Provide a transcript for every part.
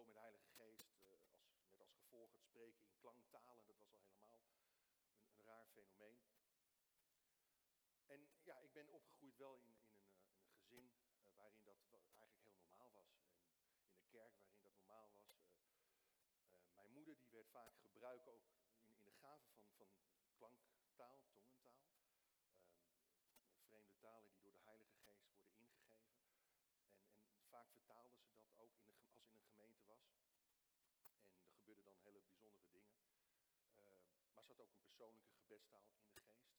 met de Heilige Geest, eh, als, met als gevolg het spreken in klanktalen. Dat was al helemaal een, raar fenomeen. En ja, ik ben opgegroeid wel in, in, een, eh, een gezin eh, waarin dat eigenlijk heel normaal was. In een kerk waarin dat normaal was. mijn moeder die werd vaak gebruikt ook in, in de gave van, van klanktaal, tongentaal. Ehm, vreemde talen die door de Heilige Geest worden ingegeven. En, en vaak vertaalden ze dat ook in de, als in een gemeente was. En er gebeurden dan hele bijzondere dingen. Uh, maar zat ook een persoonlijke gebedstaal in de geest.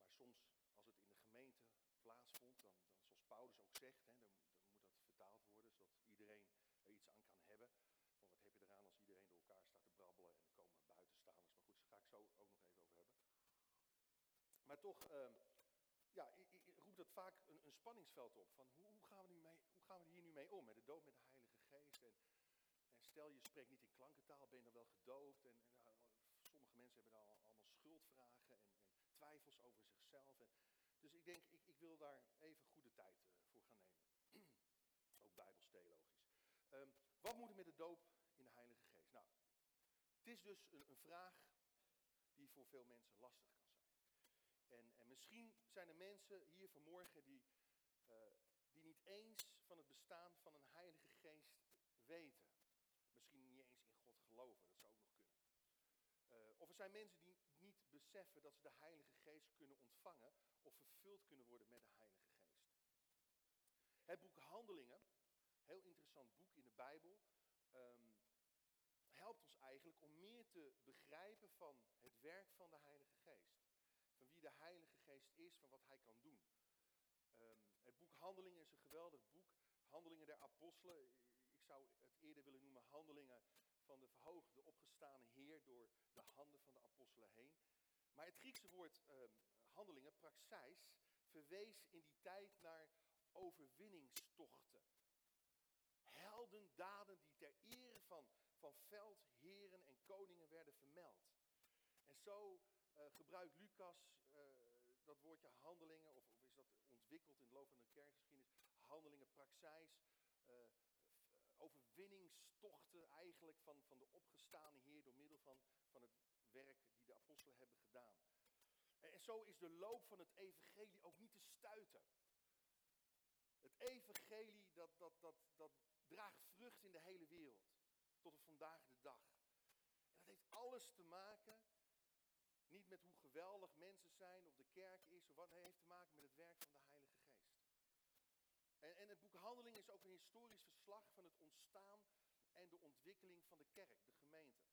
Maar soms, als het in de gemeente plaatsvond, dan, dan zoals Paulus ook zegt, hè, dan, dan, moet dat vertaald worden, zodat iedereen er iets aan kan hebben. Want wat heb je eraan als iedereen door elkaar staat te brabbelen en er komen buitenstaanders. Maar goed, daar ga ik zo ook nog even over hebben. Maar toch, uh, ja, roept dat vaak een, een, spanningsveld op. Van hoe, hoe, gaan we nu mee, hoe gaan we hier nu mee om? Met de dood met de Heilige Geest. En, stel je spreekt niet in klankentaal, ben je dan wel gedoopt? En, en mensen hebben dan allemaal schuldvragen en, twijfels over zichzelf. Dus ik denk, ik, ik wil daar even goede tijd uh, voor gaan nemen. Ook bijbelstheologisch. Um, wat moet er met de doop in de Heilige Geest? Nou, het is dus een, een vraag die voor veel mensen lastig kan zijn. En, en misschien zijn er mensen hier vanmorgen die, uh, die niet eens van het bestaan van een Heilige Geest weten. Misschien niet eens in God geloven, dat zou ook nog kunnen. Uh, of er zijn mensen die niet beseffen dat ze de Heilige Geest kunnen ontvangen of vervuld kunnen worden met de Heilige Geest. Het boek Handelingen, heel interessant boek in de Bijbel, um, helpt ons eigenlijk om meer te begrijpen van het werk van de Heilige Geest. Van wie de Heilige Geest is, van wat hij kan doen. Um, het boek Handelingen is een geweldig boek. Handelingen der Apostelen. Ik zou het eerder willen noemen Handelingen van de verhoogde, opgestane Heer door de handen van de apostelen heen. Maar het Griekse woord um, handelingen, praxis, verwees in die tijd naar overwinningstochten. Heldendaden die ter ere van, van veldheren en koningen werden vermeld. En zo uh, gebruikt Lucas uh, dat woordje handelingen, of, of, is dat ontwikkeld in de loop van de kerkgeschiedenis, handelingen, praxis, uh, overwinningstochten eigenlijk van, van de opgestane Heer door middel van, van het werk die de apostelen hebben gedaan. En, zo is de loop van het evangelie ook niet te stuiten. Het evangelie dat, dat, dat, dat draagt vrucht in de hele wereld. Tot op vandaag de dag. En dat heeft alles te maken, niet met hoe geweldig mensen zijn of de kerk is of wat. Het heeft te maken met het werk van de Heilige Geest. En, het boek Handelingen is ook een historisch verslag van het ontstaan en de ontwikkeling van de kerk, de gemeente.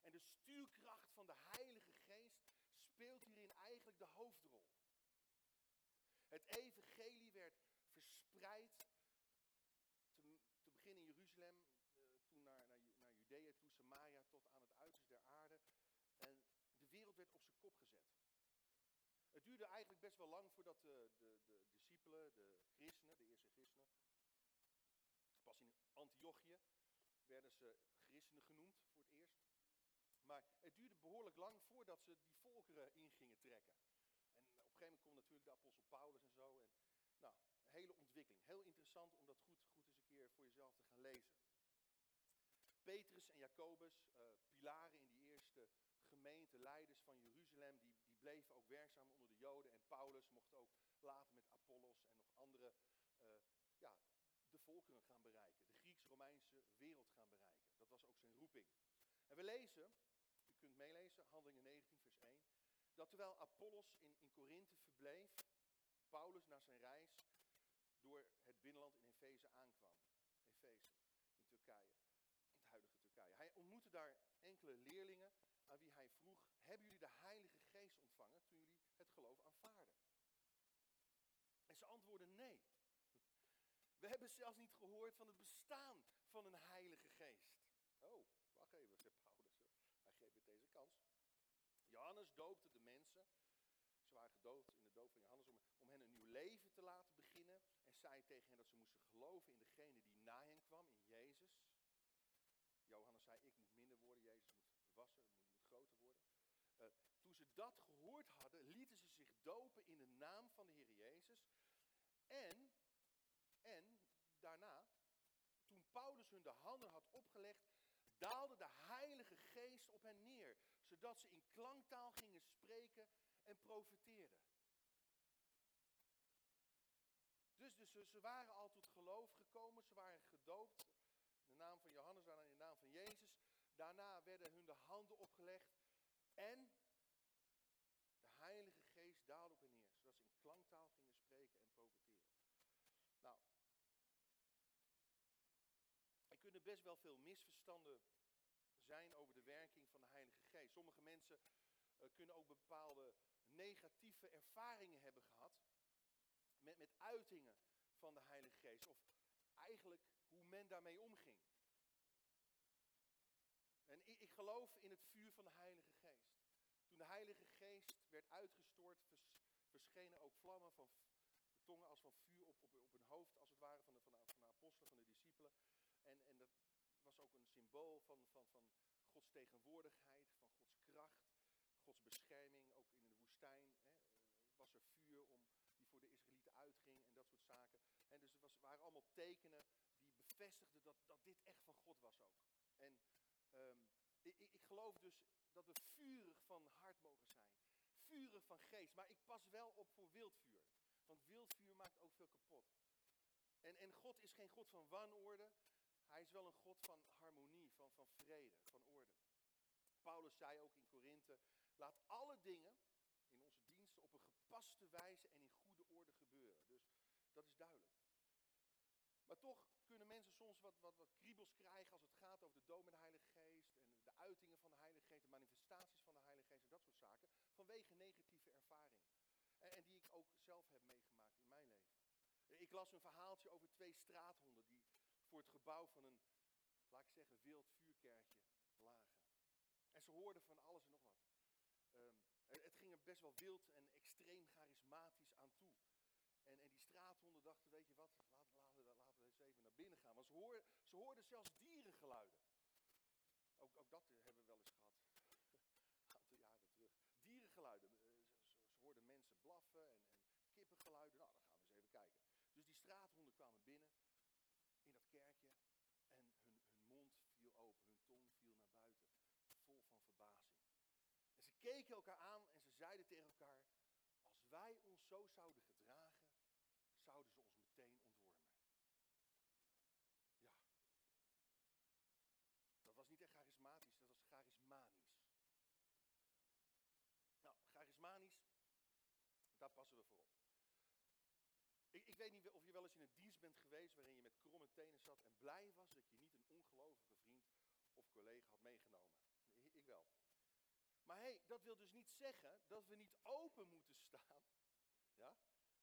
En de stuurkracht van de Heilige Geest speelt hierin eigenlijk de hoofdrol. Het evangelie werd verspreid, te, te beginnen in Jeruzalem, uh, toen naar, naar, naar Judea toe, Samaria, tot aan het uiterste der aarde. En de wereld werd op zijn kop gezet. Het duurde eigenlijk best wel lang voordat de, de, de discipelen, de christenen, de eerste christenen, pas in Antiochië werden ze christenen genoemd voor het eerst. Maar het duurde behoorlijk lang voordat ze die volkeren in gingen trekken. En op een gegeven moment komt natuurlijk de apostel Paulus en zo. En, nou, een hele ontwikkeling. Heel interessant om dat goed, goed eens een keer voor jezelf te gaan lezen. Petrus en Jacobus, uh, pilaren in die eerste gemeente, leiders van Jeruzalem, die, die bleven ook werkzaam onder de Joden. En Paulus mocht ook later met Apollos en nog andere, uh, ja, de volkeren gaan bereiken. De Grieks-Romeinse wereld gaan bereiken. Dat was ook zijn roeping. En we lezen, u kunt meelezen, Handelingen 19, vers 1, dat terwijl Apollos in, in Korinthe verbleef, Paulus na zijn reis door het binnenland in Efeze aankwam. Efeze, in Turkije, het huidige Turkije. Hij ontmoette daar enkele leerlingen aan wie hij vroeg, hebben jullie de Heilige Geest ontvangen toen jullie het geloof aanvaarden? En ze antwoordden nee. We hebben zelfs niet gehoord van het bestaan van een Heilige Geest. Oh, wacht even, zegt Paulus. Hij geeft met deze kans. Johannes doopte de mensen. Ze waren gedoopt in de doop van Johannes om, om hen een nieuw leven te laten beginnen. En zei tegen hen dat ze moesten geloven in degene die na hen kwam, in Jezus. Johannes zei, ik moet minder worden, Jezus moet wassen, moet groter worden. Uh, toen ze dat gehoord hadden, lieten ze zich dopen in de naam van de Heer Jezus. En, en daarna, toen Paulus hun de handen had opgelegd, daalde de Heilige Geest op hen neer, zodat ze in klanktaal gingen spreken en profeteerden. Dus, dus ze, waren al tot geloof gekomen, ze waren gedoopt, de naam van Johannes, daarna in de naam van Jezus. Daarna werden hun de handen opgelegd en de Heilige Geest daalde op hen neer, zodat ze in klanktaal gingen spreken en profeteren. Nou, er kunnen best wel veel misverstanden zijn over de werking van de Heilige Geest. Sommige mensen uh, kunnen ook bepaalde negatieve ervaringen hebben gehad met, met uitingen van de Heilige Geest. Of eigenlijk hoe men daarmee omging. En ik, ik geloof in het vuur van de Heilige Geest. Toen de Heilige Geest werd uitgestort, vers, verschenen ook vlammen van tongen als van vuur op, op, op hun hoofd, als het ware, van de, van de, van de apostelen, van de discipelen. En, en dat was ook een symbool van, van, van Gods tegenwoordigheid, van Gods kracht, Gods bescherming. Ook in de woestijn hè, was er vuur om, die voor de Israëlieten uitging en dat soort zaken. En dus het was, waren allemaal tekenen die bevestigden dat, dat dit echt van God was ook. En um, ik, ik geloof dus dat we vurig van hart mogen zijn. Vurig van geest. Maar ik pas wel op voor wildvuur. Want wildvuur maakt ook veel kapot. En, en God is geen God van wanorde. Hij is wel een God van harmonie, van, van vrede, van orde. Paulus zei ook in Korinthe, laat alle dingen in onze diensten op een gepaste wijze en in goede orde gebeuren. Dus dat is duidelijk. Maar toch kunnen mensen soms wat, wat, kriebels krijgen als het gaat over de dood met de Heilige Geest en de uitingen van de Heilige Geest, de manifestaties van de Heilige Geest en dat soort zaken, vanwege negatieve ervaringen. En, en die ik ook zelf heb meegemaakt in mijn leven. Ik las een verhaaltje over twee straathonden die voor het gebouw van een, laat ik zeggen, wild vuurkerkje lagen. En ze hoorden van alles en nog wat. Um, het ging er best wel wild en extreem charismatisch aan toe. En, en die straathonden dachten, weet je wat, binnen gaan. Want ze hoorden, ze hoorden zelfs dierengeluiden. Ook, ook dat hebben we wel eens gehad. Een jaren terug. Dierengeluiden. Eh, ze, ze, hoorden mensen blaffen en, en kippengeluiden. Nou, dan gaan we eens even kijken. Dus die straathonden kwamen binnen in dat kerkje. En hun, hun mond viel open, hun tong viel naar buiten. Vol van verbazing. En ze keken elkaar aan en ze zeiden tegen elkaar: Als wij ons zo zouden gedragen, zouden ze ons meteen niet echt charismatisch, dat was charismanisch. Nou, charismanisch, daar passen we voor op. Ik, ik, weet niet of je wel eens in een dienst bent geweest waarin je met kromme tenen zat en blij was dat je niet een ongelovige vriend of collega had meegenomen. Maar hey, dat wil dus niet zeggen dat we niet open moeten staan ja,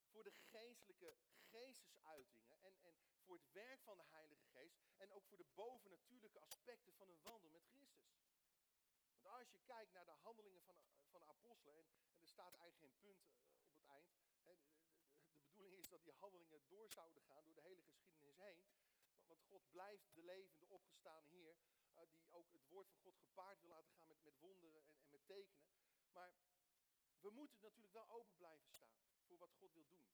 voor de geestelijke geestesuitingen en, en voor het werk van de Heilige Geest en ook voor de bovennatuurlijke aspecten van een wandel met Christus. Want als je kijkt naar de handelingen van, van de apostelen, en, en er staat eigenlijk geen punt eh, op het eind, hè, de, bedoeling is dat die handelingen door zouden gaan door de hele geschiedenis heen. Want God blijft de levende, opgestaande Heer, uh, die ook het woord van God gepaard wil laten gaan met, met wonderen en, Maar we moeten natuurlijk wel open blijven staan voor wat God wil doen.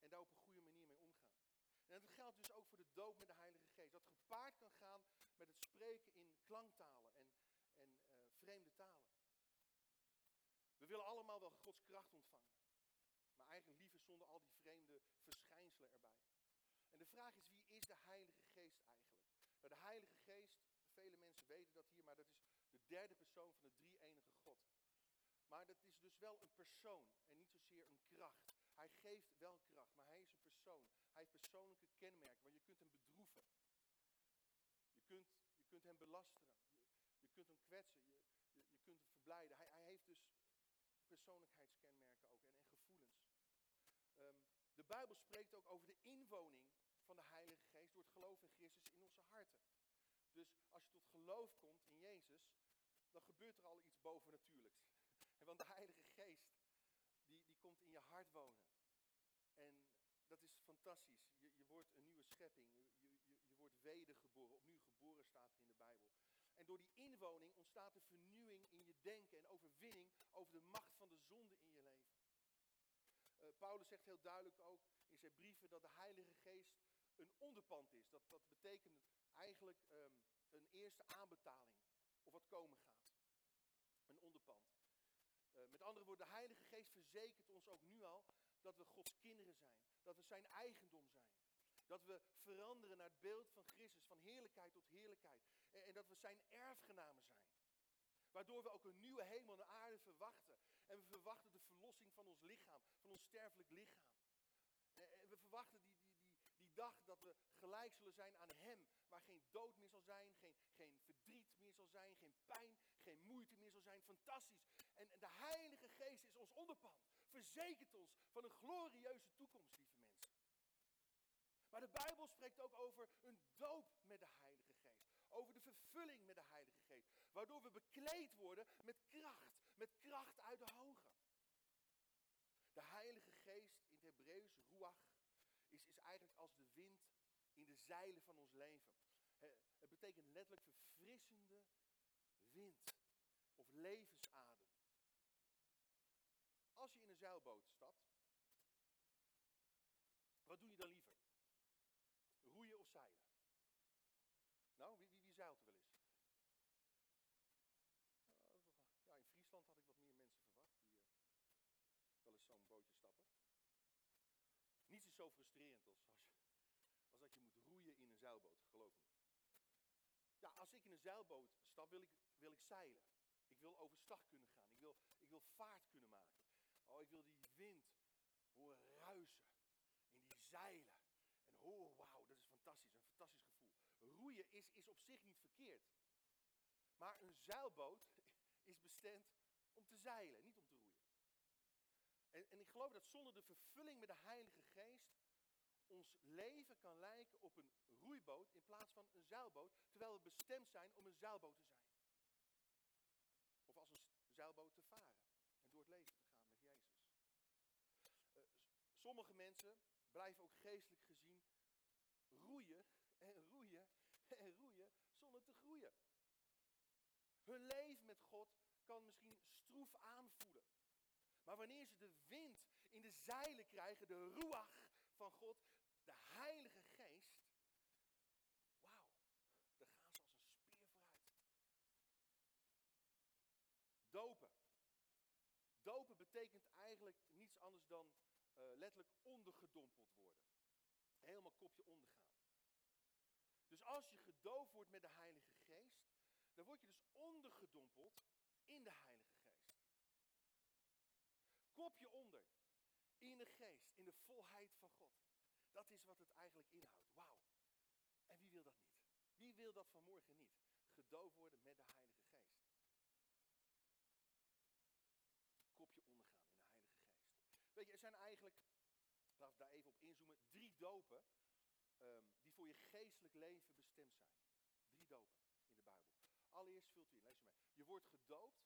En daar op een goede manier mee omgaan. En dat geldt dus ook voor de doop met de Heilige Geest. Dat gepaard kan gaan met het spreken in klanktalen en, en uh, vreemde talen. We willen allemaal wel Gods kracht ontvangen. Maar eigenlijk liever zonder al die vreemde verschijnselen erbij. En de vraag is, wie is de Heilige Geest eigenlijk? Nou, de Heilige Geest, vele mensen weten dat hier, maar dat is derde persoon van de drie-enige God. Maar dat is dus wel een persoon en niet zozeer een kracht. Hij geeft wel kracht, maar hij is een persoon. Hij heeft persoonlijke kenmerken, want je kunt hem bedroeven. Je kunt, je kunt hem belasteren. Je, kunt hem kwetsen. Je, je, kunt hem verblijden. Hij, hij, heeft dus persoonlijkheidskenmerken ook en, en gevoelens. Um, de Bijbel spreekt ook over de inwoning van de Heilige Geest door het geloof in Christus in onze harten. Dus als je tot geloof komt in Jezus, dan gebeurt er al iets bovennatuurlijks. Want de Heilige Geest, die, die komt in je hart wonen. En dat is fantastisch. Je, je wordt een nieuwe schepping. Je, je, je wordt wedergeboren. Opnieuw geboren staat er in de Bijbel. En door die inwoning ontstaat er vernieuwing in je denken en overwinning over de macht van de zonde in je leven. Uh, Paulus zegt heel duidelijk ook in zijn brieven dat de Heilige Geest een onderpand is. Dat, dat betekent eigenlijk ehm, een eerste aanbetaling of wat komen gaat. Met andere woorden, de Heilige Geest verzekert ons ook nu al dat we Gods kinderen zijn. Dat we zijn eigendom zijn. Dat we veranderen naar het beeld van Christus, van heerlijkheid tot heerlijkheid. En, dat we zijn erfgenamen zijn. Waardoor we ook een nieuwe hemel en aarde verwachten. En we verwachten de verlossing van ons lichaam, van ons sterfelijk lichaam. We verwachten die, die, die, die dag dat we gelijk zullen zijn aan Hem. Waar geen dood meer zal zijn, geen, geen verdriet meer zal zijn, geen pijn, geen moeite meer zal zijn. Fantastisch. En, de Heilige Geest is ons onderpand. Verzekert ons van een glorieuze toekomst, lieve mensen. Maar de Bijbel spreekt ook over een doop met de Heilige Geest. Over de vervulling met de Heilige Geest. Waardoor we bekleed worden met kracht. Met kracht uit de hoge. De Heilige Geest in het Hebreeuws, ruach, is, is eigenlijk als de wind in de zeilen van ons leven. Het betekent letterlijk verfrissende wind levensadem. Als je in een zeilboot stapt, wat doe je dan liever? Roeien of zeilen? Nou, wie, wie, wie zeilt er wel eens? Ja, in Friesland had ik wat meer mensen verwacht die uh, wel eens zo'n bootje stappen. Niets is zo frustrerend als, als, als dat je moet roeien in een zeilboot, geloof me. Ja, als ik in een zeilboot stap, wil ik, wil ik zeilen. Ik wil overstag kunnen gaan. Ik wil, ik wil vaart kunnen maken. Oh, ik wil die wind horen ruisen. In die zeilen. En oh, wauw, dat is fantastisch. Een fantastisch gevoel. Roeien is, is op zich niet verkeerd. Maar een zeilboot is bestemd om te zeilen, niet om te roeien. En, en ik geloof dat zonder de vervulling met de Heilige Geest ons leven kan lijken op een roeiboot in plaats van een zeilboot, terwijl we bestemd zijn om een zeilboot te zijn. Zeilboot te varen en door het leven te gaan met Jezus. Uh, sommige mensen blijven ook geestelijk gezien roeien en roeien en roeien zonder te groeien. Hun leven met God kan misschien stroef aanvoelen. Maar wanneer ze de wind in de zeilen krijgen, de ruach van God, de Heilige Geest, wauw, dan gaan ze als een speer vooruit. Dopen. Dopen betekent eigenlijk niets anders dan uh, letterlijk ondergedompeld worden. Helemaal kopje ondergaan. Dus als je gedoofd wordt met de Heilige Geest, dan word je dus ondergedompeld in de Heilige Geest. Kopje onder, in de geest, in de volheid van God. Dat is wat het eigenlijk inhoudt. Wauw. En wie wil dat niet? Wie wil dat vanmorgen niet? Gedoofd worden met de Heilige Geest. Kopje ondergaan in de Heilige Geest. Weet je, er zijn eigenlijk, laten we daar even op inzoomen, drie dopen um, die voor je geestelijk leven bestemd zijn. Drie dopen in de Bijbel. Allereerst vult u in, lees je mee. Je wordt gedoopt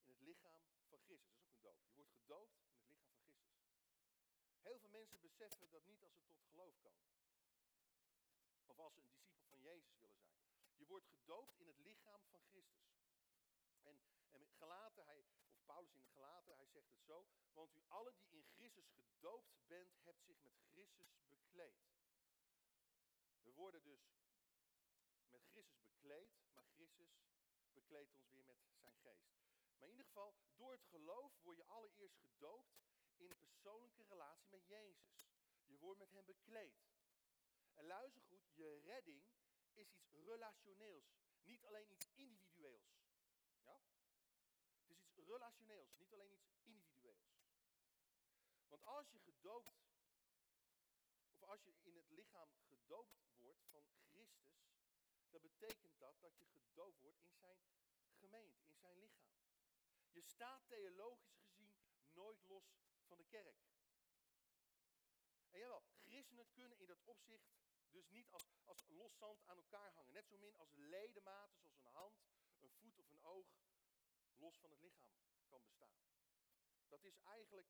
in het lichaam van Christus. Dat is ook een doop. Je wordt gedoopt in het lichaam van Christus. Heel veel mensen beseffen dat niet als ze tot geloof komen. Of als ze een discipel van Jezus willen zijn. Je wordt gedoopt in het lichaam van Christus. En, en Galaten, hij, Paulus in de Galaten, hij zegt het zo. Want u allen die in Christus gedoopt bent, hebt zich met Christus bekleed. We worden dus met Christus bekleed, maar Christus bekleedt ons weer met zijn geest. Maar in ieder geval, door het geloof word je allereerst gedoopt in een persoonlijke relatie met Jezus. Je wordt met hem bekleed. En luister goed, je redding is iets relationeels. Niet alleen iets individueels. Ja? Het is iets relationeels, niet alleen iets individueels. Want als je gedoopt, of als je in het lichaam gedoopt wordt van Christus, dan betekent dat dat je gedoopt wordt in zijn gemeente, in zijn lichaam. Je staat theologisch gezien nooit los van de kerk. En jawel, christenen kunnen in dat opzicht dus niet als, als los zand aan elkaar hangen. Net zo min als ledematen zoals een hand, een voet of een oog los van het lichaam kan bestaan. Dat is eigenlijk,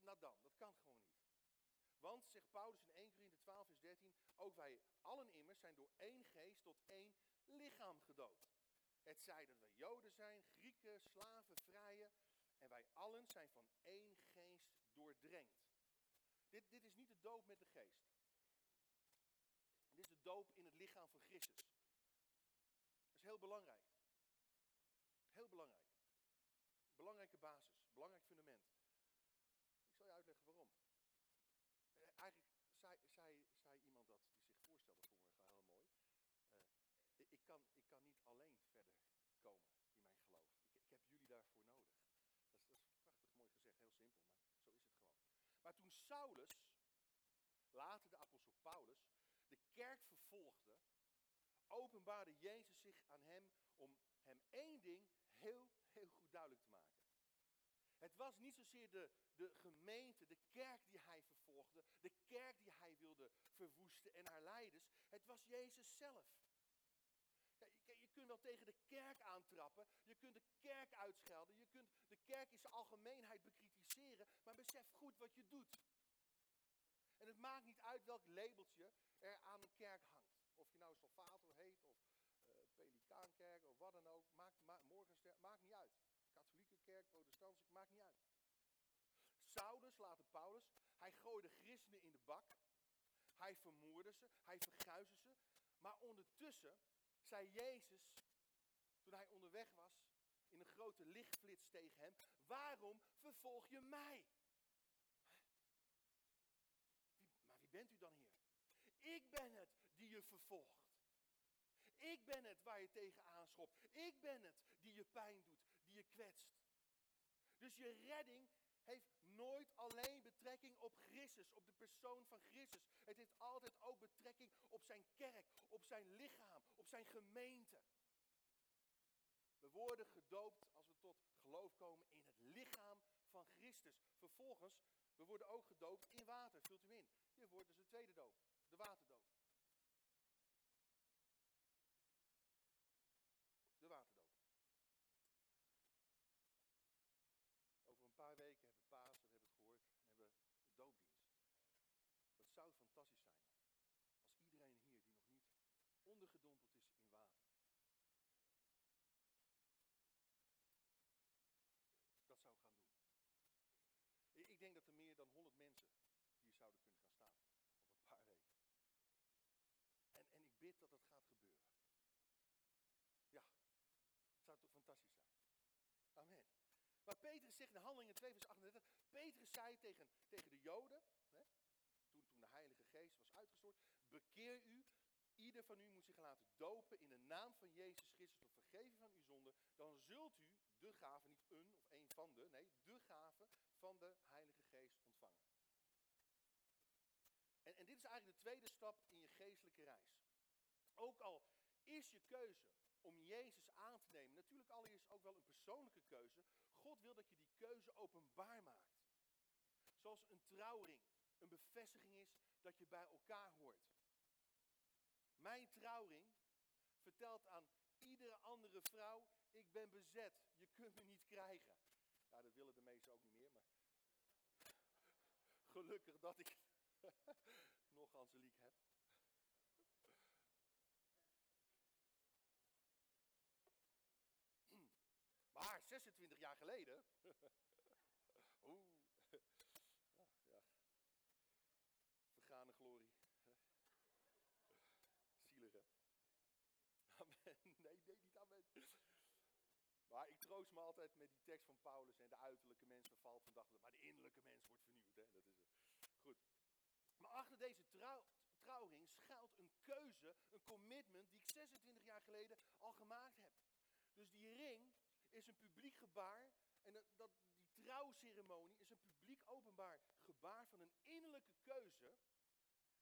dat, dan, dat kan gewoon niet. Want, zegt Paulus in 1 Corinthië 12 vers 13, ook wij allen immers zijn door één geest tot één lichaam gedoopt. Het zij dat wij Joden zijn, Grieken, slaven, vrije. En wij allen zijn van één geest doordrenkt. Dit, dit is niet de doop met de geest. gedoopt in het lichaam van Christus. Dat is heel belangrijk. Heel belangrijk. Belangrijke basis, belangrijk fundament. Ik zal je uitleggen waarom. Eh, eigenlijk zei, zei, zei iemand dat die zich voorstelde vanmorgen heel mooi. Uh, ik, kan, ik kan niet alleen verder komen in mijn geloof. Ik, ik heb jullie daarvoor nodig. Dat is, dat is prachtig mooi gezegd, heel simpel, maar zo is het gewoon. Maar toen Saulus, later de apostel Paulus, de kerk vervolgde, openbaarde Jezus zich aan hem om hem één ding heel, goed duidelijk te maken. Het was niet zozeer de, de gemeente, de kerk die hij vervolgde, de kerk die hij wilde verwoesten en haar leiders. Het was Jezus zelf. Ja, je, je, kunt wel tegen de kerk aantrappen, je kunt de kerk uitschelden, je kunt de kerk in zijn algemeenheid bekritiseren, maar besef goed wat je doet. En het maakt niet uit welk labeltje er aan een kerk hangt. Of je nou Salvator heet, of Pelikaankerk, of wat dan ook, maakt, ma maakt niet uit kerk, protestants, maakt niet uit. Saulus, later Paulus, hij gooide christenen in de bak. Hij vermoorde ze, hij verguisde ze. Maar ondertussen zei Jezus, toen hij onderweg was, in een grote lichtflits tegen hem, waarom vervolg je mij? maar wie bent u dan, Heer? Ik ben het die je vervolgt. Ik ben het waar je tegen aanschopt. Ik ben het die je pijn doet, die je kwetst. Dus je redding heeft nooit alleen betrekking op Christus, op de persoon van Christus. Het heeft altijd ook betrekking op zijn kerk, op zijn lichaam, op zijn gemeente. We worden gedoopt als we tot geloof komen in het lichaam van Christus. Vervolgens, we worden ook gedoopt in water. Vult u in. Hier wordt dus de tweede doop, de waterdoop. zou fantastisch zijn als iedereen hier die nog niet ondergedompeld is in water. Dat zou gaan doen. Ik dat er meer dan 100 mensen hier zouden kunnen gaan staan. Op een paar weken. En, en ik bid dat dat gaat gebeuren. Ja, het zou toch fantastisch zijn. Amen. Maar Petrus zegt in Handelingen 2 vers 38. Petrus zei tegen, tegen de Joden Geest was uitgestort. Bekeer u. Ieder van u moet zich laten dopen in de naam van Jezus Christus tot vergeving van uw zonde. Dan zult u de gave, niet een of een van de, nee, de gave van de Heilige Geest ontvangen. En, en dit is eigenlijk de tweede stap in je geestelijke reis. Ook al is je keuze om Jezus aan te nemen, natuurlijk allereerst ook wel een persoonlijke keuze. God wil dat je die keuze openbaar maakt. Zoals een trouwring een bevestiging is dat je bij elkaar hoort. Mijn trouwring vertelt aan iedere andere vrouw, ik ben bezet, je kunt me niet krijgen. Ja, dat willen de meesten ook niet meer, maar gelukkig dat ik nog Angelique heb. Maar 26 jaar geleden, oeh, glorie. Zielig hè? Amen. Nee, nee, niet amen. Maar ik troost me altijd met die tekst van Paulus en de uiterlijke mens vervalt van dag tot Maar de innerlijke mens wordt vernieuwd. Hè? Dat is het. Goed. Maar achter deze trouw, trouwring schuilt een keuze, een commitment die ik 26 jaar geleden al gemaakt heb. Dus die ring is een publiek gebaar en dat, dat, die trouwceremonie is een publiek openbaar gebaar van een innerlijke keuze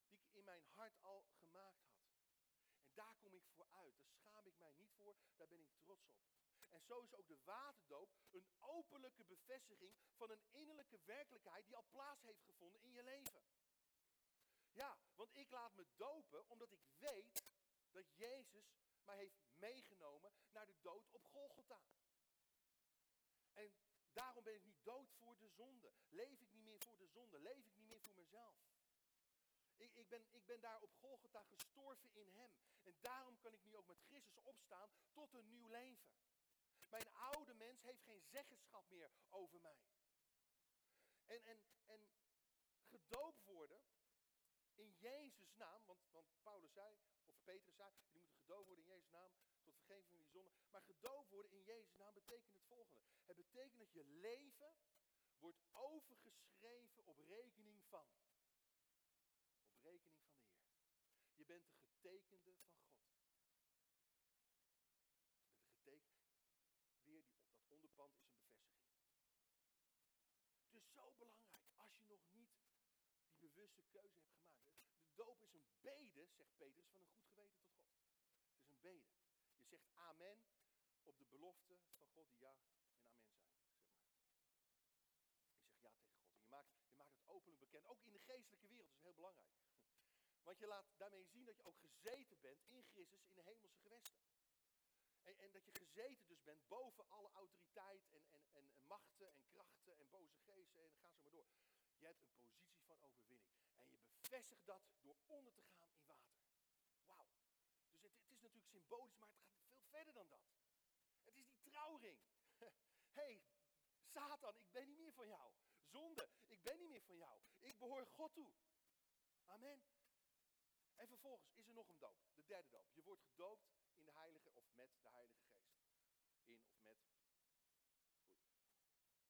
die ik in mijn hart al gemaakt had. En daar kom ik voor uit. Daar schaam ik mij niet voor, daar ben ik trots op. En zo is ook de waterdoop een openlijke bevestiging van een innerlijke werkelijkheid die al plaats heeft gevonden in je leven. Ja, want ik laat me dopen omdat ik weet dat Jezus mij heeft meegenomen naar de dood op Golgotha. En daarom ben ik niet dood voor de zonde. Leef ik niet meer voor de zonde. Leef ik niet meer voor mezelf. Ik, ik, ben, ik ben daar op Golgotha gestorven in hem. En daarom kan ik nu ook met Christus opstaan tot een nieuw leven. Mijn oude mens heeft geen zeggenschap meer over mij. En, en, en gedoopt worden in Jezus' naam, want, want Paulus zei, of Petrus zei, jullie moeten gedoopt worden in Jezus' naam tot vergeving van die zonde. Maar gedoopt worden in Jezus' naam betekent het volgende. Het betekent dat je leven wordt overgeschreven op rekening van. Op rekening van de Heer. Je bent de getekende van God. Je bent de getekende. Weer die, dat onderpand is een bevestiging. Dus zo belangrijk, als je nog niet die bewuste keuze hebt gemaakt. De doop is een bede, zegt Petrus, van een goed geweten tot God. Het is een bede. Je zegt amen op de belofte van God die ja en amen zijn. Je zegt ja tegen God. En je maakt, je maakt het openlijk bekend. Ook in de geestelijke wereld is het heel belangrijk. Want je laat daarmee zien dat je ook gezeten bent in Christus in de hemelse gewesten. En, dat je gezeten dus bent boven alle autoriteit en, en, en, en machten en krachten en boze geesten en ga zo maar door. Je hebt een positie van overwinning. En je bevestigt dat door onder te gaan in water. Wauw. Dus het, het is natuurlijk symbolisch, maar het gaat veel verder dan dat. Het is die trouwring. Hé, hey, Satan, ik ben niet meer van jou. Zonde, ik ben niet meer van jou. Ik behoor God toe. Amen. En vervolgens is er nog een doop, de derde doop. Je wordt gedoopt Heilige, of met de Heilige Geest. In of met. Goed.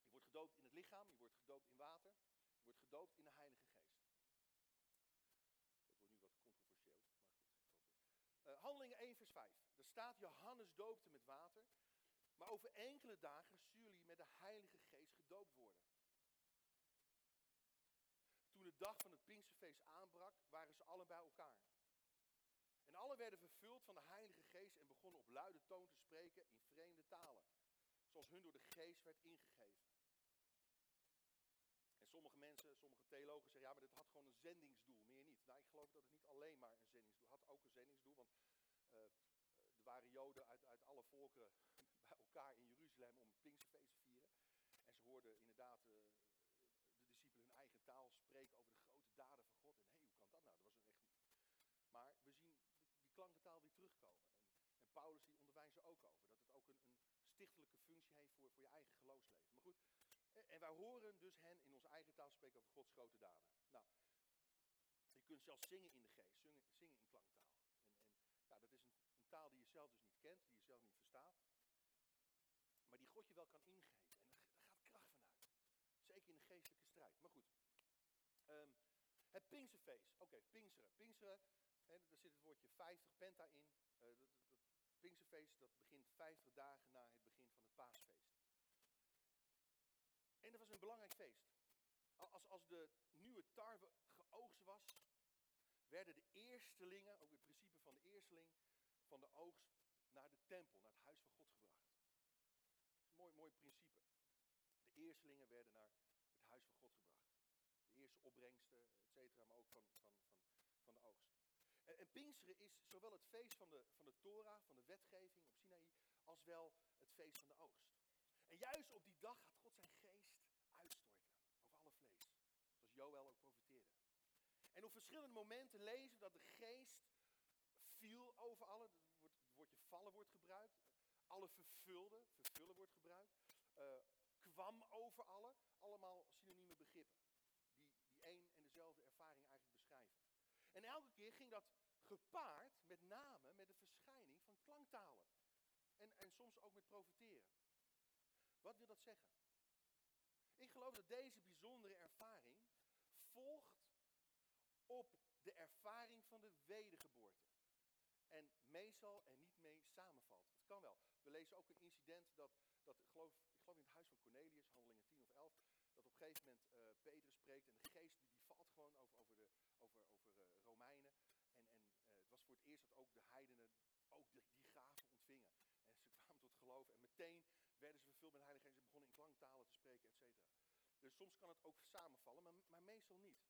Je wordt gedoopt in het lichaam, je wordt gedoopt in water, je wordt gedoopt in de Heilige Geest. Dat wordt nu wat controversieel, maar goed. Uh, Handelingen 1, vers 5. Er staat: Johannes doopte met water, maar over enkele dagen zullen jullie met de Heilige Geest gedoopt worden. Toen de dag van het Pinksterfeest aanbrak, waren ze allen bij elkaar. Alle werden vervuld van de Heilige Geest en begonnen op luide toon te spreken in vreemde talen, zoals hun door de Geest werd ingegeven. En sommige mensen, sommige theologen zeggen, ja, maar dit had gewoon een zendingsdoel, meer niet. Nou, ik geloof dat het niet alleen maar een zendingsdoel had, ook een zendingsdoel, want uh, er waren Joden uit, uit alle volkeren bij elkaar in Jeruzalem om Pinksterfeest te vieren. En ze hoorden inderdaad uh, hun eigen taal spreken over de grote daden van God. En hé, hey, hoe kan dat nou? Dat was een echt... Maar we zien die klankentaal weer terugkomen. En, en Paulus die onderwijst er ook over. Dat het ook een, een stichtelijke functie heeft voor, voor je eigen geloofsleven. Maar goed, en, en wij horen dus hen in onze eigen taal spreken over Gods grote daden. Nou, je kunt zelfs zingen in de geest, zingen, zingen in klanktaal. En, en ja, dat is een, taal die je zelf dus niet kent, die je zelf niet verstaat. Maar die God je wel kan ingeven. Zeker in de geestelijke strijd. Maar goed. Um, het Pinksterfeest. Oké, okay. Pinksteren, daar zit het woordje 50 penta in. Uh, dat, dat, dat begint 50 dagen na het begin van het paasfeest. En dat was een belangrijk feest. Als, als de nieuwe tarwe geoogst was, werden de eerstelingen, ook het principe van de eersteling, van de oogst naar de tempel, naar het huis van God gebracht. Dat is een mooi, mooi principe. De eerstelingen werden naar het huis van God gebracht. De eerste opbrengsten, et cetera, maar ook van, van, van, van de oogst. En, en, Pinksteren is zowel het feest van de, van de Torah, van de wetgeving op Sinaï, als wel het feest van de oogst. En juist op die dag gaat God zijn geest uitstorten over alle vlees. Zoals Joël ook profeteerde. En op verschillende momenten lezen we dat de geest viel over alle. Het woordje vallen wordt gebruikt. Alle vervulde, vervullen wordt gebruikt. Uh, kwam over alle. Allemaal synonieme begrippen. Die, die één en dezelfde ervaring eigenlijk beschrijven. En elke keer ging dat gepaard met name met de verschijning van klanktalen. En, en soms ook met profiteren. Wat wil dat zeggen? Ik geloof dat deze bijzondere ervaring volgt op de ervaring van de wedergeboorte. En meestal er niet mee samenvalt. Het kan wel. We lezen ook een incident dat, dat geloof, geloof in het huis van Cornelius, handelingen 10 of 11, dat op een gegeven moment uh, Petrus spreekt en de geest die, die valt gewoon over, over, de, over, over uh, Romeinen. En, en uh, het was voor het eerst dat ook de heidenen ook die gaven ontvingen. En ze kwamen tot geloof en meteen werden ze vervuld met de en begonnen in klanktalen te spreken, et. Dus soms kan het ook samenvallen, maar, maar meestal niet.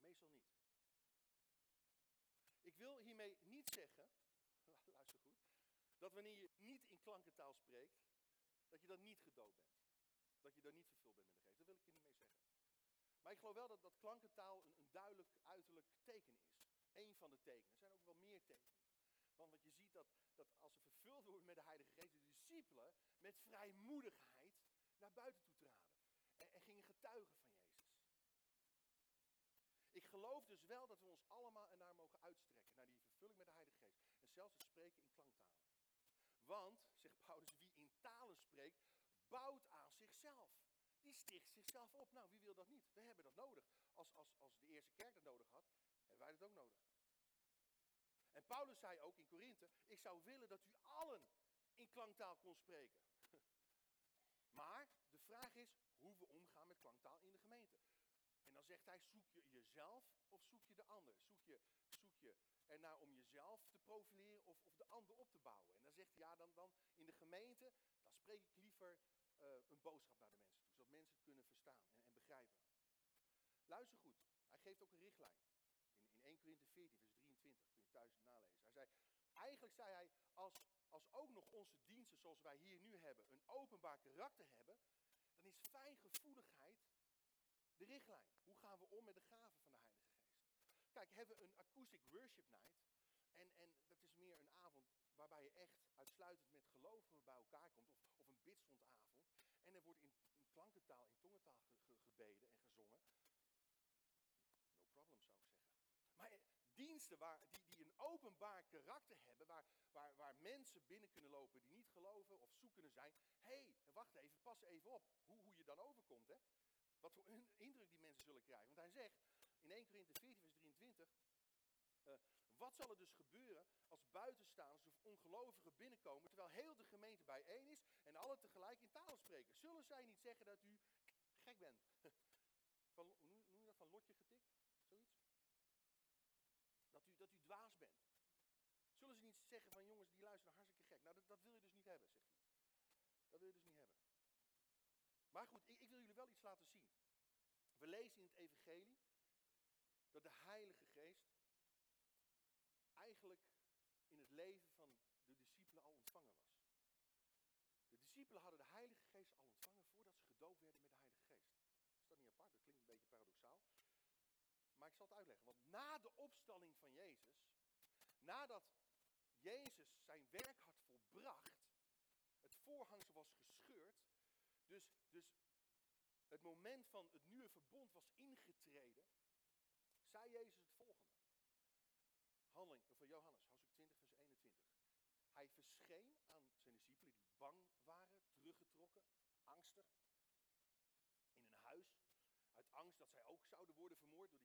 Meestal niet. Ik wil hiermee niet zeggen, luister goed, dat wanneer je niet in klankentaal spreekt, dat je dan niet gedoopt bent. Dat je dan niet vervuld bent met de geest. Dat wil ik je niet mee zeggen. Maar ik geloof wel dat, dat klankentaal een, een duidelijk uiterlijk teken is. Eén van de tekenen. Er zijn ook wel meer tekenen. Want wat je ziet dat, dat als ze vervuld worden met de Heilige Geest, de discipelen met vrijmoedigheid naar buiten toe traden. En, en gingen getuigen van Jezus. Ik geloof dus wel dat we ons allemaal ernaar mogen uitstrekken, naar die vervulling met de Heilige Geest. En zelfs het spreken in klanktalen. Want, zegt Paulus, wie in talen spreekt, bouwt aan zichzelf. Die sticht zichzelf op. Nou, wie wil dat niet? We hebben dat nodig. Als, als, als de eerste kerk dat nodig had, hebben wij dat ook nodig. En Paulus zei ook in Korinthe, ik zou willen dat u allen in klanktaal kon spreken. Maar de vraag is hoe we omgaan met klanktaal in de gemeente. En dan zegt hij, zoek je jezelf of zoek je de ander? Zoek je, zoek je ernaar om jezelf te profileren of, of de ander op te bouwen? En dan zegt hij, ja, dan, dan in de gemeente, dan spreek ik liever uh, een boodschap naar de mensen toe. Zodat mensen het kunnen verstaan en begrijpen. Luister goed, hij geeft ook een richtlijn. In, in 1 Corinthië 14, vers 23, kun je thuis nalezen. Hij zei, eigenlijk zei hij, als, als ook nog onze diensten zoals wij hier nu hebben, een openbaar karakter hebben, dan is fijngevoeligheid de richtlijn. Hoe gaan we om met de gaven van de Heilige Geest? Kijk, hebben we een acoustic worship night. En, en dat is meer een avond waarbij je echt uitsluitend met gelovigen bij elkaar komt. Of, of een bidstondavond. En er wordt in, in klankentaal, in tongentaal gebeden en gezongen. No problem zou ik zeggen. Maar eh, waar, die, die een openbaar karakter hebben, waar, waar, waar mensen binnen kunnen lopen die niet geloven of zoekende zijn. Hé, hey, wacht even, pas even op hoe, hoe je dan overkomt. Hè? Wat voor indruk die mensen zullen krijgen. Want hij zegt in 1 Korinthe 14 vers 23, uh, wat zal er dus gebeuren als buitenstaanders of ongelovigen binnenkomen, terwijl heel de gemeente bijeen is en alle tegelijk in taal spreken? Zullen zij niet zeggen dat u gek bent? Van lotje getikt? Zoiets? Dat u, dat u dwaas bent. Zullen ze niet zeggen van jongens, die luisteren hartstikke gek. Nou, dat, dat wil je dus niet hebben, zegt hij. Dat wil je dus niet hebben. Maar goed, ik, ik, wil jullie wel iets laten zien. We lezen in het evangelie dat de Heilige Geest eigenlijk in het leven van de discipelen al ontvangen was. De discipelen hadden de Heilige Geest al ontvangen voordat ze gedoopt werden met de Heilige Geest. Is dat niet apart? Dat klinkt een beetje paradoxaal. Maar ik zal het uitleggen. Want na de opstalling van Jezus, nadat Jezus zijn werk had volbracht, het voorhangsel was gescheurd, dus, dus het moment van het nieuwe verbond was ingetreden, zei Jezus het volgende. Handeling van Johannes, hoofdstuk 20, vers 21. Hij verscheen aan zijn discipelen die bang waren, teruggetrokken, angstig, in een huis, uit angst dat zij ook zouden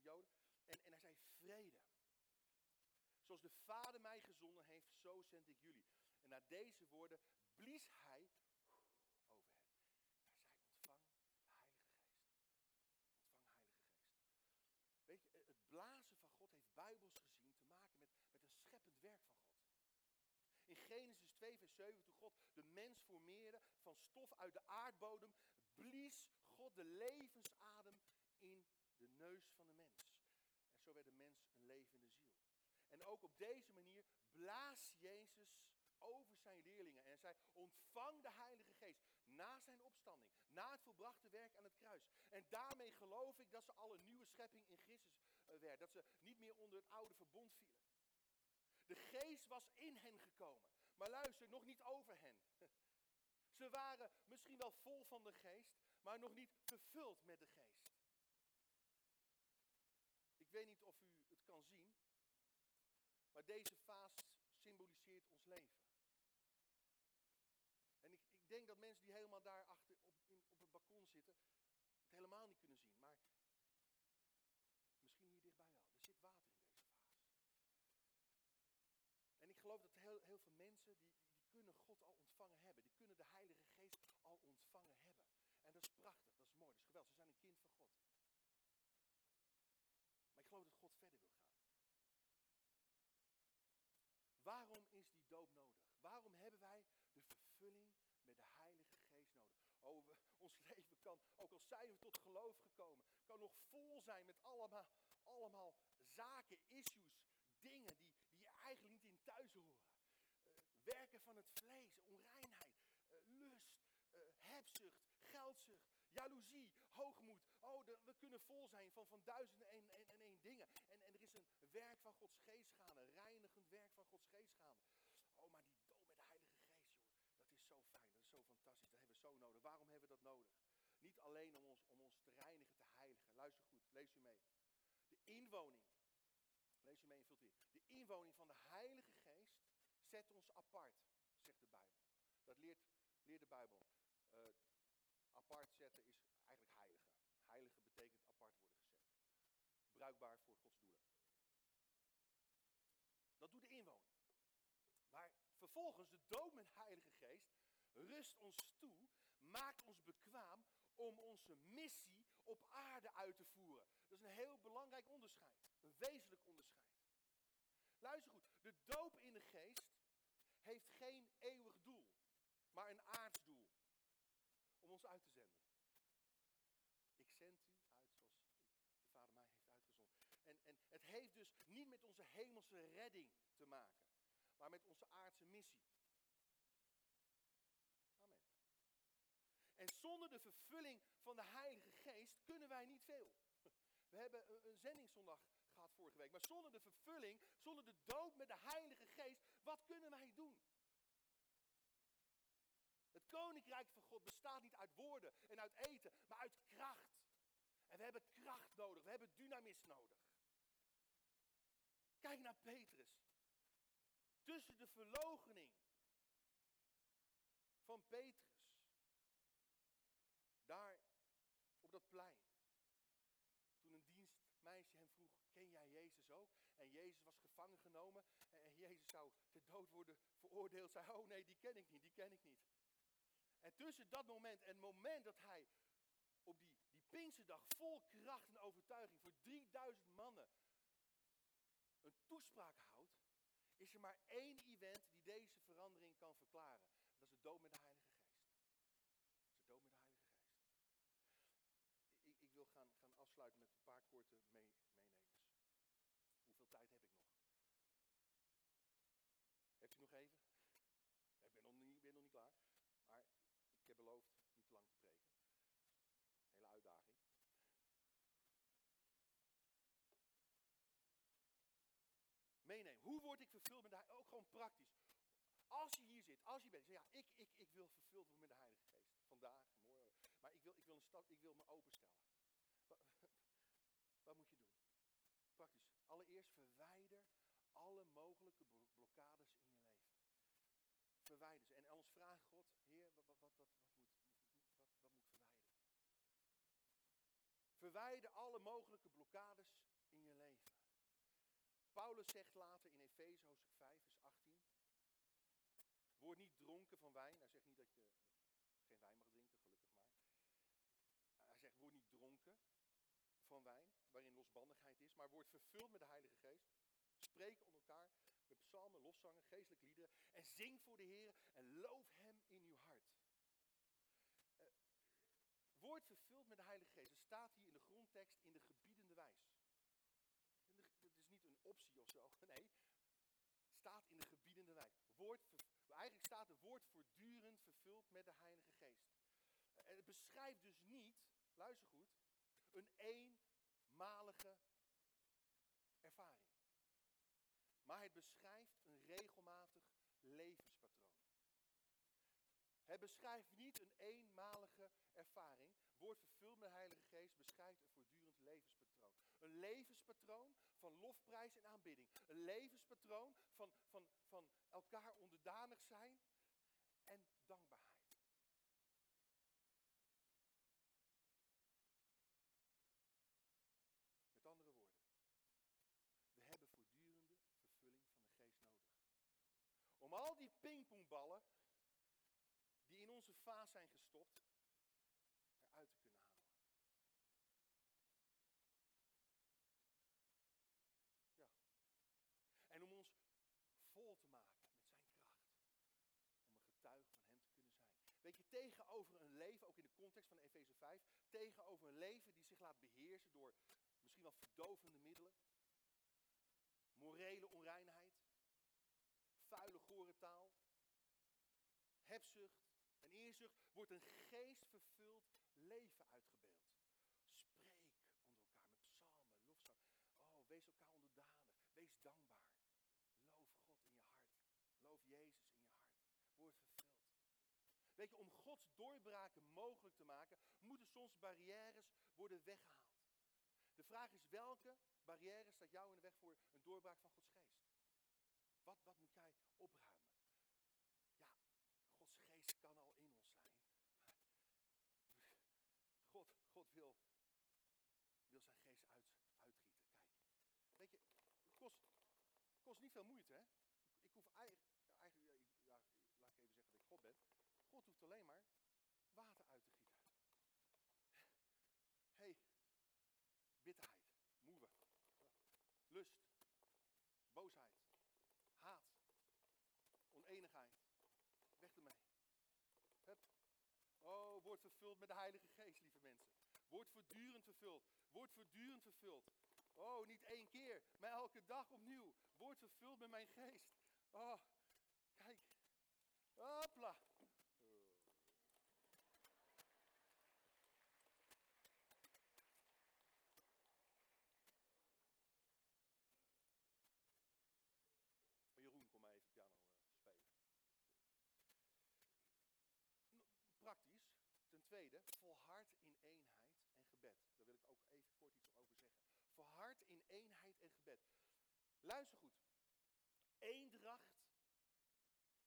de. En, en hij zei, vrede. Zoals de Vader mij gezonden heeft, zo zend ik jullie. En na deze woorden blies hij blazen van God heeft bijbels gezien te maken met, met een scheppend werk van God. In Genesis 2, vers 7, toen God de mens formeerde van stof uit de aardbodem, blies God de levensadem in de neus van de mens. En zo werd de mens een levende ziel. En ook op deze manier blaast Jezus over zijn leerlingen en zei, ontvang de Heilige Geest na zijn opstanding, na het volbrachte werk aan het kruis. En daarmee geloof ik dat ze al een nieuwe schepping in Christus uh, werd, dat ze niet meer onder het oude verbond vielen. De geest was in hen gekomen, maar luister, nog niet over hen. Ze waren misschien wel vol van de geest, maar nog niet vervuld met de geest. Ik weet niet of u het kan zien, maar deze fase symboliseert ons leven. En ik, ik denk dat mensen die helemaal daar achter op, in, op het balkon zitten, het helemaal niet kunnen zien. Maar misschien hier dichtbij wel. Er zit water in deze vaas. En ik geloof dat heel, heel veel mensen, die, die kunnen God al ontvangen hebben. Die kunnen de Heilige Geest al ontvangen hebben. En dat is prachtig, dat is mooi, dat is geweldig. Ze zijn een kind van God. Maar ik geloof dat God verder wil gaan. Waarom is die doop nodig? Waarom hebben wij de vervulling met de Heilige Ons leven kan, ook al zijn we tot geloof gekomen, kan nog vol zijn met allemaal, allemaal zaken, issues, dingen die, die eigenlijk niet in thuis horen. Uh, werken van het vlees, onreinheid, uh, lust, uh, hebzucht, geldzucht, jaloezie, hoogmoed. Oh, we kunnen vol zijn van, van duizenden en, en, en één dingen. En, en er is een werk van Gods geest gaande, reinigend werk van Gods geest gaande. Oh, maar die dood met de Heilige Geest, joh, dat is zo fijn, dat is zo fantastisch, dat hebben we zo nodig. Waarom hebben we dat nodig? Niet alleen om ons, om ons te reinigen, te heiligen. Luister goed, lees u mee. De inwoning, lees je mee in de inwoning van de Heilige Geest zet ons apart, zegt de Bijbel. Dat leert, leert de Bijbel. Uh, apart zetten is eigenlijk heilige. Heilige betekent apart worden gezet. Bruikbaar voor Gods doelen. Dat doet de inwoning. Maar vervolgens de de Heilige Geest rust ons toe, maakt ons bekwaam om onze missie op aarde uit te voeren. Dat is een heel belangrijk onderscheid. Een wezenlijk onderscheid. Luister goed, de doop in de geest heeft geen eeuwig doel, maar een aards doel. Om ons uit te zenden. Ik zend u uit zoals de Vader mij heeft uitgezonden. En, en het heeft dus niet met onze hemelse redding te maken, maar met onze aardse missie. Amen. En zonder de vervulling van de Heilige Geest kunnen wij niet veel. We hebben een zendingszondag gehad vorige week. Maar zonder de vervulling, zonder de dood met de Heilige Geest, wat kunnen wij doen? Het koninkrijk van God bestaat niet uit woorden en uit eten, maar uit kracht. En we hebben kracht nodig, we hebben dynamis nodig. Kijk naar Petrus. Tussen de verlogening van Petrus, daar op dat plein, toen een dienstmeisje hem vroeg, ken jij Jezus ook? En Jezus was gevangen genomen en Jezus zou ter dood worden veroordeeld. Zei, oh nee, die ken ik niet, die ken ik niet. En tussen dat moment en het moment dat hij op die, die Pinksterdag vol kracht en overtuiging voor 3000 mannen een toespraak houdt, is er maar één event die deze verandering kan verklaren. Dat is de dood met de Heilige Geest. Dat is de dood met de Heilige Geest. Ik, ik wil gaan, gaan afsluiten met een paar korte mee, meenemers. Hoeveel tijd heb ik nog? Heeft u nog even? Ik ben nog niet, ben nog niet klaar. Maar ik heb beloofd niet te lang te preken. Hele uitdaging. Meenemen. Hoe word ik vervuld met de Ook gewoon praktisch. Als je hier zit, als je bent, zeg ja, ik, ik, ik wil vervuld worden met de Heilige Geest. Vandaag, morgen. Maar ik wil, ik wil, een stap, ik wil me openstellen. Wat, moet je doen? Praktisch. Allereerst verwijder alle mogelijke blokkades in je leven. Verwijder ze. En anders vraag God, Heer, wat, wat, wat, wat, moet, wat moet verwijderen? Verwijder alle mogelijke blokkades in je leven. Paulus zegt later in Efeze hoofdstuk 5, vers 18. Word niet dronken van wijn. Hij zegt niet dat je geen wijn mag drinken, gelukkig maar. Hij zegt, word niet dronken van wijn, waarin losbandigheid is, maar word vervuld met de Heilige Geest. Spreek onder elkaar met psalmen, lofzangen, geestelijke liederen. En zing voor de Heer en loof Hem in uw hart. Uh, word vervuld met de Heilige Geest. Staat hier in de grondtekst in de gebiedende wijs. Het is niet een optie of zo. Nee, staat in de gebiedende wijs. Woord, eigenlijk staat het woord voortdurend vervuld met de Heilige Geest. En het beschrijft dus niet, luister goed, een eenmalige ervaring. Maar het beschrijft een regelmatig levenspatroon. Het beschrijft niet een eenmalige ervaring. Woord vervuld met de Heilige Geest beschrijft een voortdurend levenspatroon. Een levenspatroon van lofprijs en aanbidding. Een levenspatroon van, van, van elkaar onderdanig zijn en dankbaarheid. Pingpongballen die in onze vaas zijn gestopt, eruit te kunnen halen. Ja. En om ons vol te maken met zijn kracht. Om een getuige van hem te kunnen zijn. Weet je, tegenover een leven, ook in de context van Efeze 5, tegenover een leven die zich laat beheersen door misschien wel verdovende middelen, morele onreinheid, vuile, gore taal, hebzucht en eerzucht, wordt een geestvervuld leven uitgebeeld. Spreek onder elkaar met psalmen, lofzang. Oh, wees elkaar onderdanig. Wees dankbaar. Loof God in je hart. Loof Jezus in je hart. Word vervuld. Weet je, om Gods doorbraken mogelijk te maken, moeten soms barrières worden weggehaald. De vraag is welke barrière staat jou in de weg voor een doorbraak van Gods geest? Wat, wat moet jij opruimen? Ja, Gods geest kan al in ons zijn. God, God wil, wil zijn geest uit, uitgieten. Kijk, weet je, het kost, kost niet veel moeite, hè? Ik hoef eigenlijk, ja, laat ik even zeggen dat ik God ben. God hoeft alleen maar water uit te gieten. hey, bitterheid, moeite, lust, boosheid, haat, oneenigheid. Weg ermee. Hup. Oh, word vervuld met de Heilige Geest, lieve mensen. Word voortdurend vervuld. Word voortdurend vervuld. Oh, niet één keer, maar elke dag opnieuw. Word vervuld met mijn geest. Oh, kijk. Hopla. Jeroen, kom maar even piano uh, spelen. Praktisch. Ten tweede, volhard in Daar wil ik ook even kort iets over zeggen. Verhard in eenheid en gebed. Luister goed. Eendracht,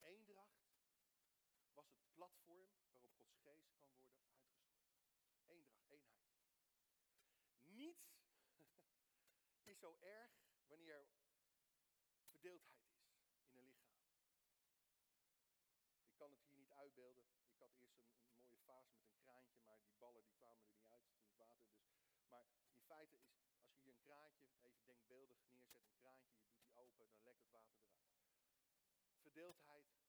eendracht was het platform waarop Gods geest kan worden uitgestort. Eendracht, eenheid. Niets is zo erg wanneer verdeeldheid is in een lichaam. Ik kan het hier niet uitbeelden. Ik had eerst een, mooie fase met een kraantje, maar die ballen die er niet uit toen het water. Dus. Maar in is, als je hier een kraantje even denkbeeldig neerzet, een kraantje, je doet die open, dan lekt het water eruit. Verdeeldheid is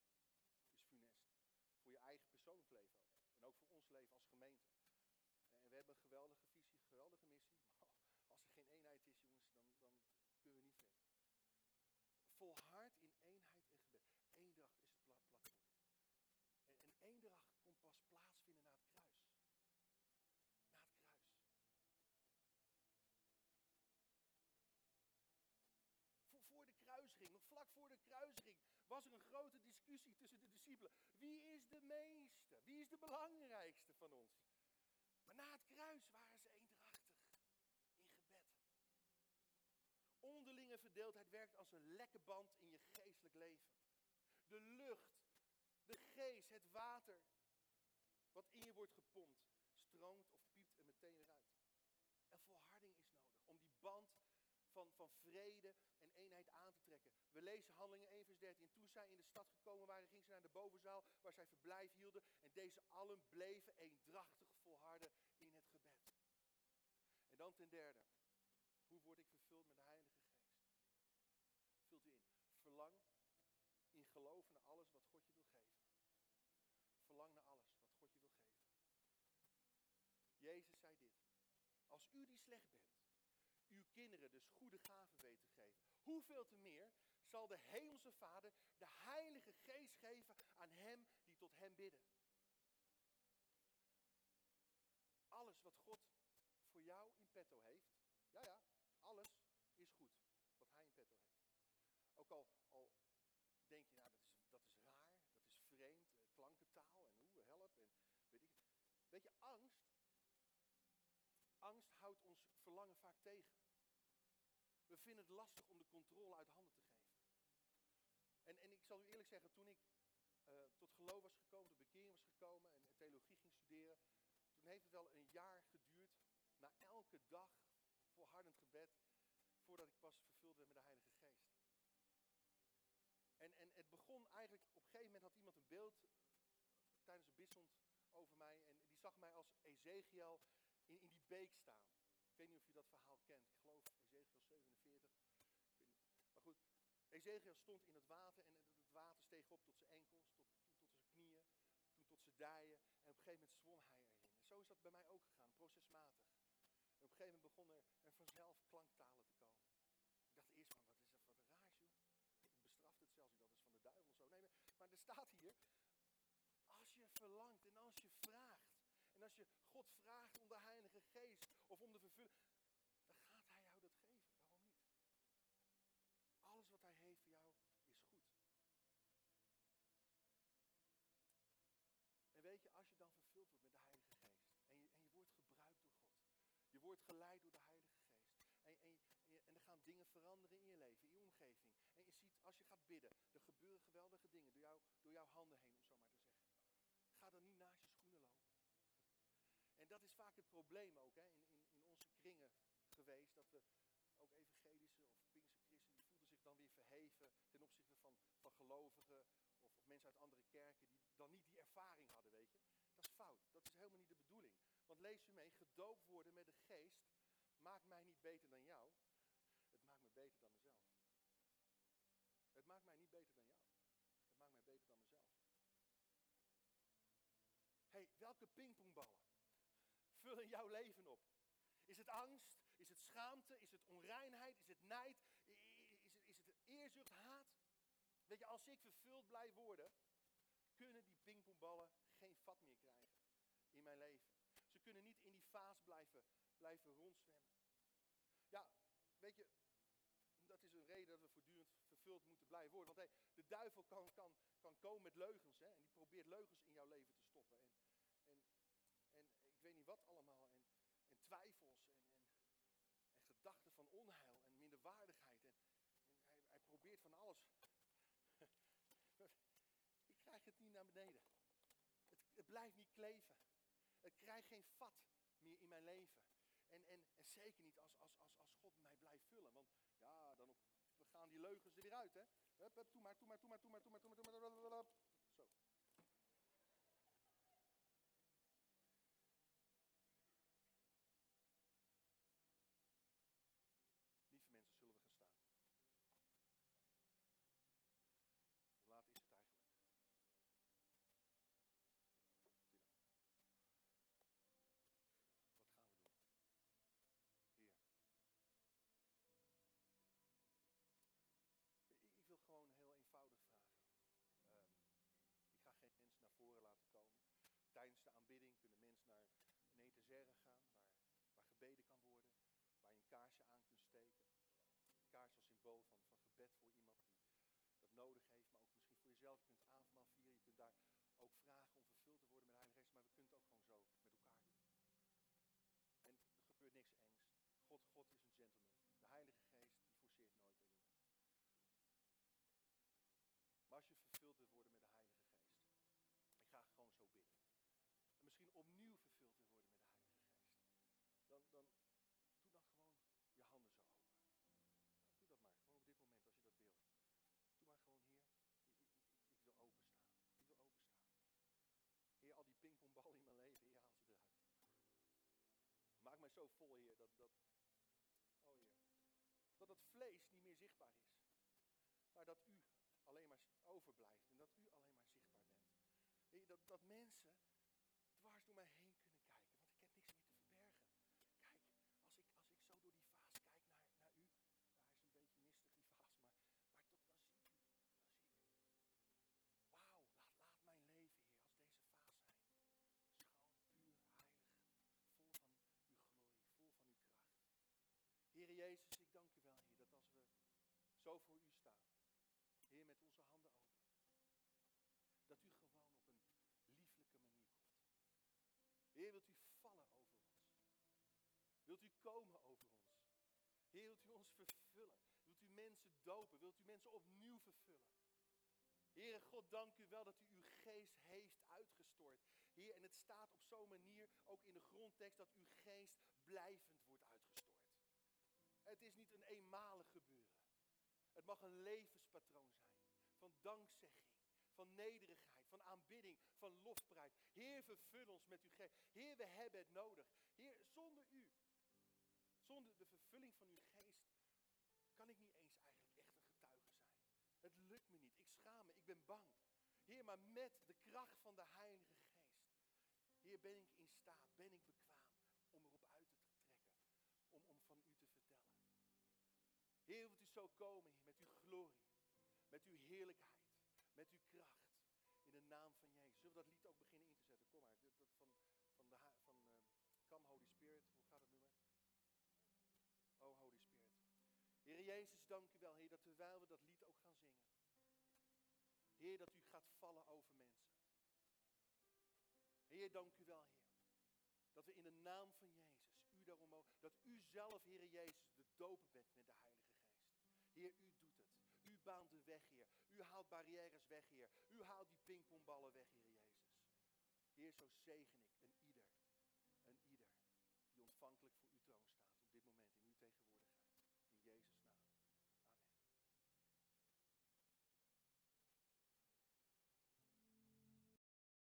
funest. Voor je eigen persoonlijk leven. En ook voor ons leven als gemeente. En we hebben een geweldige visie, een geweldige missie. Maar als er geen eenheid is, jongens, dan, dan kunnen we niet verder. Volhard in eenheid en gebed. Eendracht is het platform. En, en eendracht kon pas plaatsvinden na het kruis. Na het kruis. Voor, voor de kruising, nog vlak voor de kruising, was er een grote discussie tussen de discipelen. Wie is de meeste? Wie is de belangrijkste van ons? Maar na het kruis waren ze eendrachtig in gebed. Onderlinge verdeeldheid werkt als een lekke band in je geestelijk leven. De lucht, de geest, het water, wat in je wordt gepompt, stroomt of piept er meteen eruit. En volharding is nodig om die band van, van vrede eenheid aan te trekken. We lezen Handelingen 1 vers 13. Toen zij in de stad gekomen waren, gingen ze naar de bovenzaal waar zij verblijf hielden. En deze allen bleven eendrachtig volharden in het gebed. En dan ten derde, hoe word ik vervuld met de Heilige Geest? Vult u in. Verlang in geloof naar alles wat God je wil geven. Verlang naar alles wat God je wil geven. Jezus zei dit. Als u die slecht bent, uw kinderen dus goede gaven weet te geven. Hoeveel te meer zal de Hemelse Vader de Heilige Geest geven aan hem die tot hem bidden. Alles wat God voor jou in petto heeft, ja ja, alles is goed wat hij in petto heeft. Ook al, al denk je, nou dat is, raar, dat is vreemd, eh, klankentaal en hoe, help en weet. Weet je, angst, angst houdt ons verlangen vaak tegen. We vinden het lastig om de controle uit handen te geven. En, en ik zal u eerlijk zeggen, toen ik uh, tot geloof was gekomen, tot bekering was gekomen en, theologie ging studeren, toen heeft het wel een jaar geduurd, na elke dag volhardend gebed, voordat ik pas vervuld werd met de Heilige Geest. En, en het begon eigenlijk, op een gegeven moment had iemand een beeld tijdens een bissond over mij. En die zag mij als Ezekiel in, in die beek staan. Ik weet niet of je dat verhaal kent. Ik geloof Ezekiel 47. Maar goed, Ezekiel stond in het water en het water steeg op tot zijn enkels, tot, tot zijn knieën, toen tot zijn dijen. En op een gegeven moment zwom hij erin. Zo is dat bij mij ook gegaan, procesmatig. En op een gegeven moment begon er, vanzelf klanktalen te komen. Ik dacht eerst van, wat is dat, wat een joh. Ik bestrafte het zelfs, dat is van de duivel zo. Nee, maar er staat hier, als je verlangt en als je vraagt, en als je God vraagt om de Heilige Geest of om de vervulling, dan gaat Hij jou dat geven. Waarom niet? Alles wat Hij heeft voor jou is goed. En weet je, als je dan wordt met de Heilige Geest en en door geleid door de Heilige Geest, dingen veranderen in je leven, in je omgeving. En je ziet, als je gaat bidden, er gebeuren geweldige dingen door, jou, door jouw handen heen, om zo maar te zeggen. Ga dan niet naast je schoenen lopen. En dat is vaak het probleem ook hè, in, in, in onze kringen geweest. Dat we ook evangelische of pinkse christenen, die voelden zich dan weer verheven ten opzichte van, van gelovigen of, of mensen uit andere kerken die dan niet die ervaring hadden, weet je. Dat is fout. Dat is helemaal niet de bedoeling. Want lees u mee, gedoopt worden met de geest maakt mij niet beter dan jou. Het maakt me beter dan mezelf. Het maakt mij niet beter dan jou. Het maakt mij beter dan mezelf. hey, welke pingpongballen vullen jouw leven op? Is het angst? Is het schaamte? Is het onreinheid? Is het nijd? Is het, is het eerzucht, haat? Weet je, als ik vervuld blijf worden, kunnen die pingpongballen geen vat meer krijgen in mijn leven. Ze kunnen niet in die blijven, blijven rondzwemmen. Ja, weet je, dat is een reden dat we voortdurend vervuld moeten blijven worden. Want hey, de duivel kan, kan, kan komen met leugens. Hè, en die probeert leugens in jouw leven te stoppen. En, en, en ik weet niet wat allemaal. En, en twijfels en, en, en gedachten van onheil en minderwaardigheid. En, en hij, hij probeert van alles. ik krijg het niet naar beneden. Het, het blijft niet kleven. Het krijgt geen vat meer in mijn leven. En, en, en zeker niet als, als, als, als God mij blijft vullen. Want ja, dan op, we gaan die leugens er weer uit, hè. Hup, hup, doe maar, doe maar, doe maar, doe maar, doe maar, doe maar, doe maar, Zo. Lieve mensen, zullen we gaan staan. Hoe laat is het eigenlijk? Tino. Wat gaan we doen? Heer. Ik, ik wil gewoon heel eenvoudig vragen. Ehm, ik ga geen mensen naar voren laten komen. Tijdens de aanbidding kunnen mensen naar een etagère gaan, waar, waar gebeden kan worden, waar je een kaarsje aan kunt steken. Een kaars als symbool van, van gebed voor iemand die dat nodig heeft, maar ook misschien voor jezelf. Je kunt avondmaal vieren, je kunt daar ook vragen om vervuld te worden met de Heilige Geest, maar we kunnen het ook gewoon zo met elkaar doen. En er gebeurt niks engs. God, God is een gentleman. De Heilige Geest, die forceert nooit iemand. Maar als je vervuld wil worden met de Heilige Geest, ik ga gewoon zo bidden. En misschien opnieuw vervuld wil worden met de Heilige Geest. Dan, dan doe dan gewoon je handen zo open. Nou, doe dat maar, gewoon op dit moment als je dat wilt. Doe maar gewoon hier. Ik, ik, ik, ik wil openstaan. Ik wil openstaan. Heer, al die pingpongballen in mijn leven, Heer, haal ze eruit. Maak mij zo dat, dat, oh dat het vlees niet meer zichtbaar is. Maar dat u alleen maar overblijft en dat u alleen maar zichtbaar bent. Dat, dat mensen dwars door mij heen kunnen kijken, want ik heb niks meer te verbergen. Kijk, als ik, als ik zo door die vaas kijk naar, naar u, ja, hij is een beetje mistig die vaas, maar, maar toch, dan zie ik u. Dan zie ik u. Wauw, laat, laat mijn leven, Heer, als deze vaas zijn. Schoon, puur, heilig, vol van uw glorie, vol van uw kracht. Heer Jezus, ik dank u wel, Heer, dat als we zo voor u staan, Heer, met onze handen open, dat u gewoon op een lieflijke manier komt. Heer, wilt u vallen over ons? Wilt u komen over ons? Heer, wilt u ons vervullen? Wilt u mensen dopen? Wilt u mensen opnieuw vervullen? Heere God, dank u wel dat u uw geest heeft uitgestort. Heer, en het staat op zo'n manier, ook in de grondtekst, dat uw geest blijvend wordt uitgestort. Het is niet een eenmalig gebeuren. Het mag een levenspatroon zijn. Van dankzegging, van nederigheid, van aanbidding, van lofprijs. Heer, vervul ons met uw geest. Heer, we hebben het nodig. Heer, zonder u, zonder de vervulling van uw geest, kan ik niet eens eigenlijk echt een getuige zijn. Het me niet. Ik schaam me. Ik ben bang. Heer, maar met de kracht van de Heilige Geest. Heer, ben ik in staat, ben ik bekwaam om erop uit te trekken. Om, om van u te vertellen. Heer, wilt u zo komen, Heer, met uw glorie. Met uw heerlijkheid. Met uw kracht. In de naam van Jezus. Zullen we dat lied ook beginnen in te zetten? Kom maar. Dat, van, van, de, van uh, Come Holy Spirit. Hoe gaat het nummer? Oh Holy Spirit. Heer Jezus, dank u wel, Heer, dat terwijl we dat lied ook. Heer, dat u gaat vallen over mensen. Heer, dank u wel, Heer. Dat we in de naam van Jezus, u daarom mogen, dat u zelf, Heer Jezus, de dopen bent met de Heilige Geest. Heer, u doet het. U baant de weg, Heer. U haalt barrières weg, Heer. U haalt die pingpongballen weg, Heer Jezus. Heer, zo zegen ik een ieder, een ieder die ontvankelijk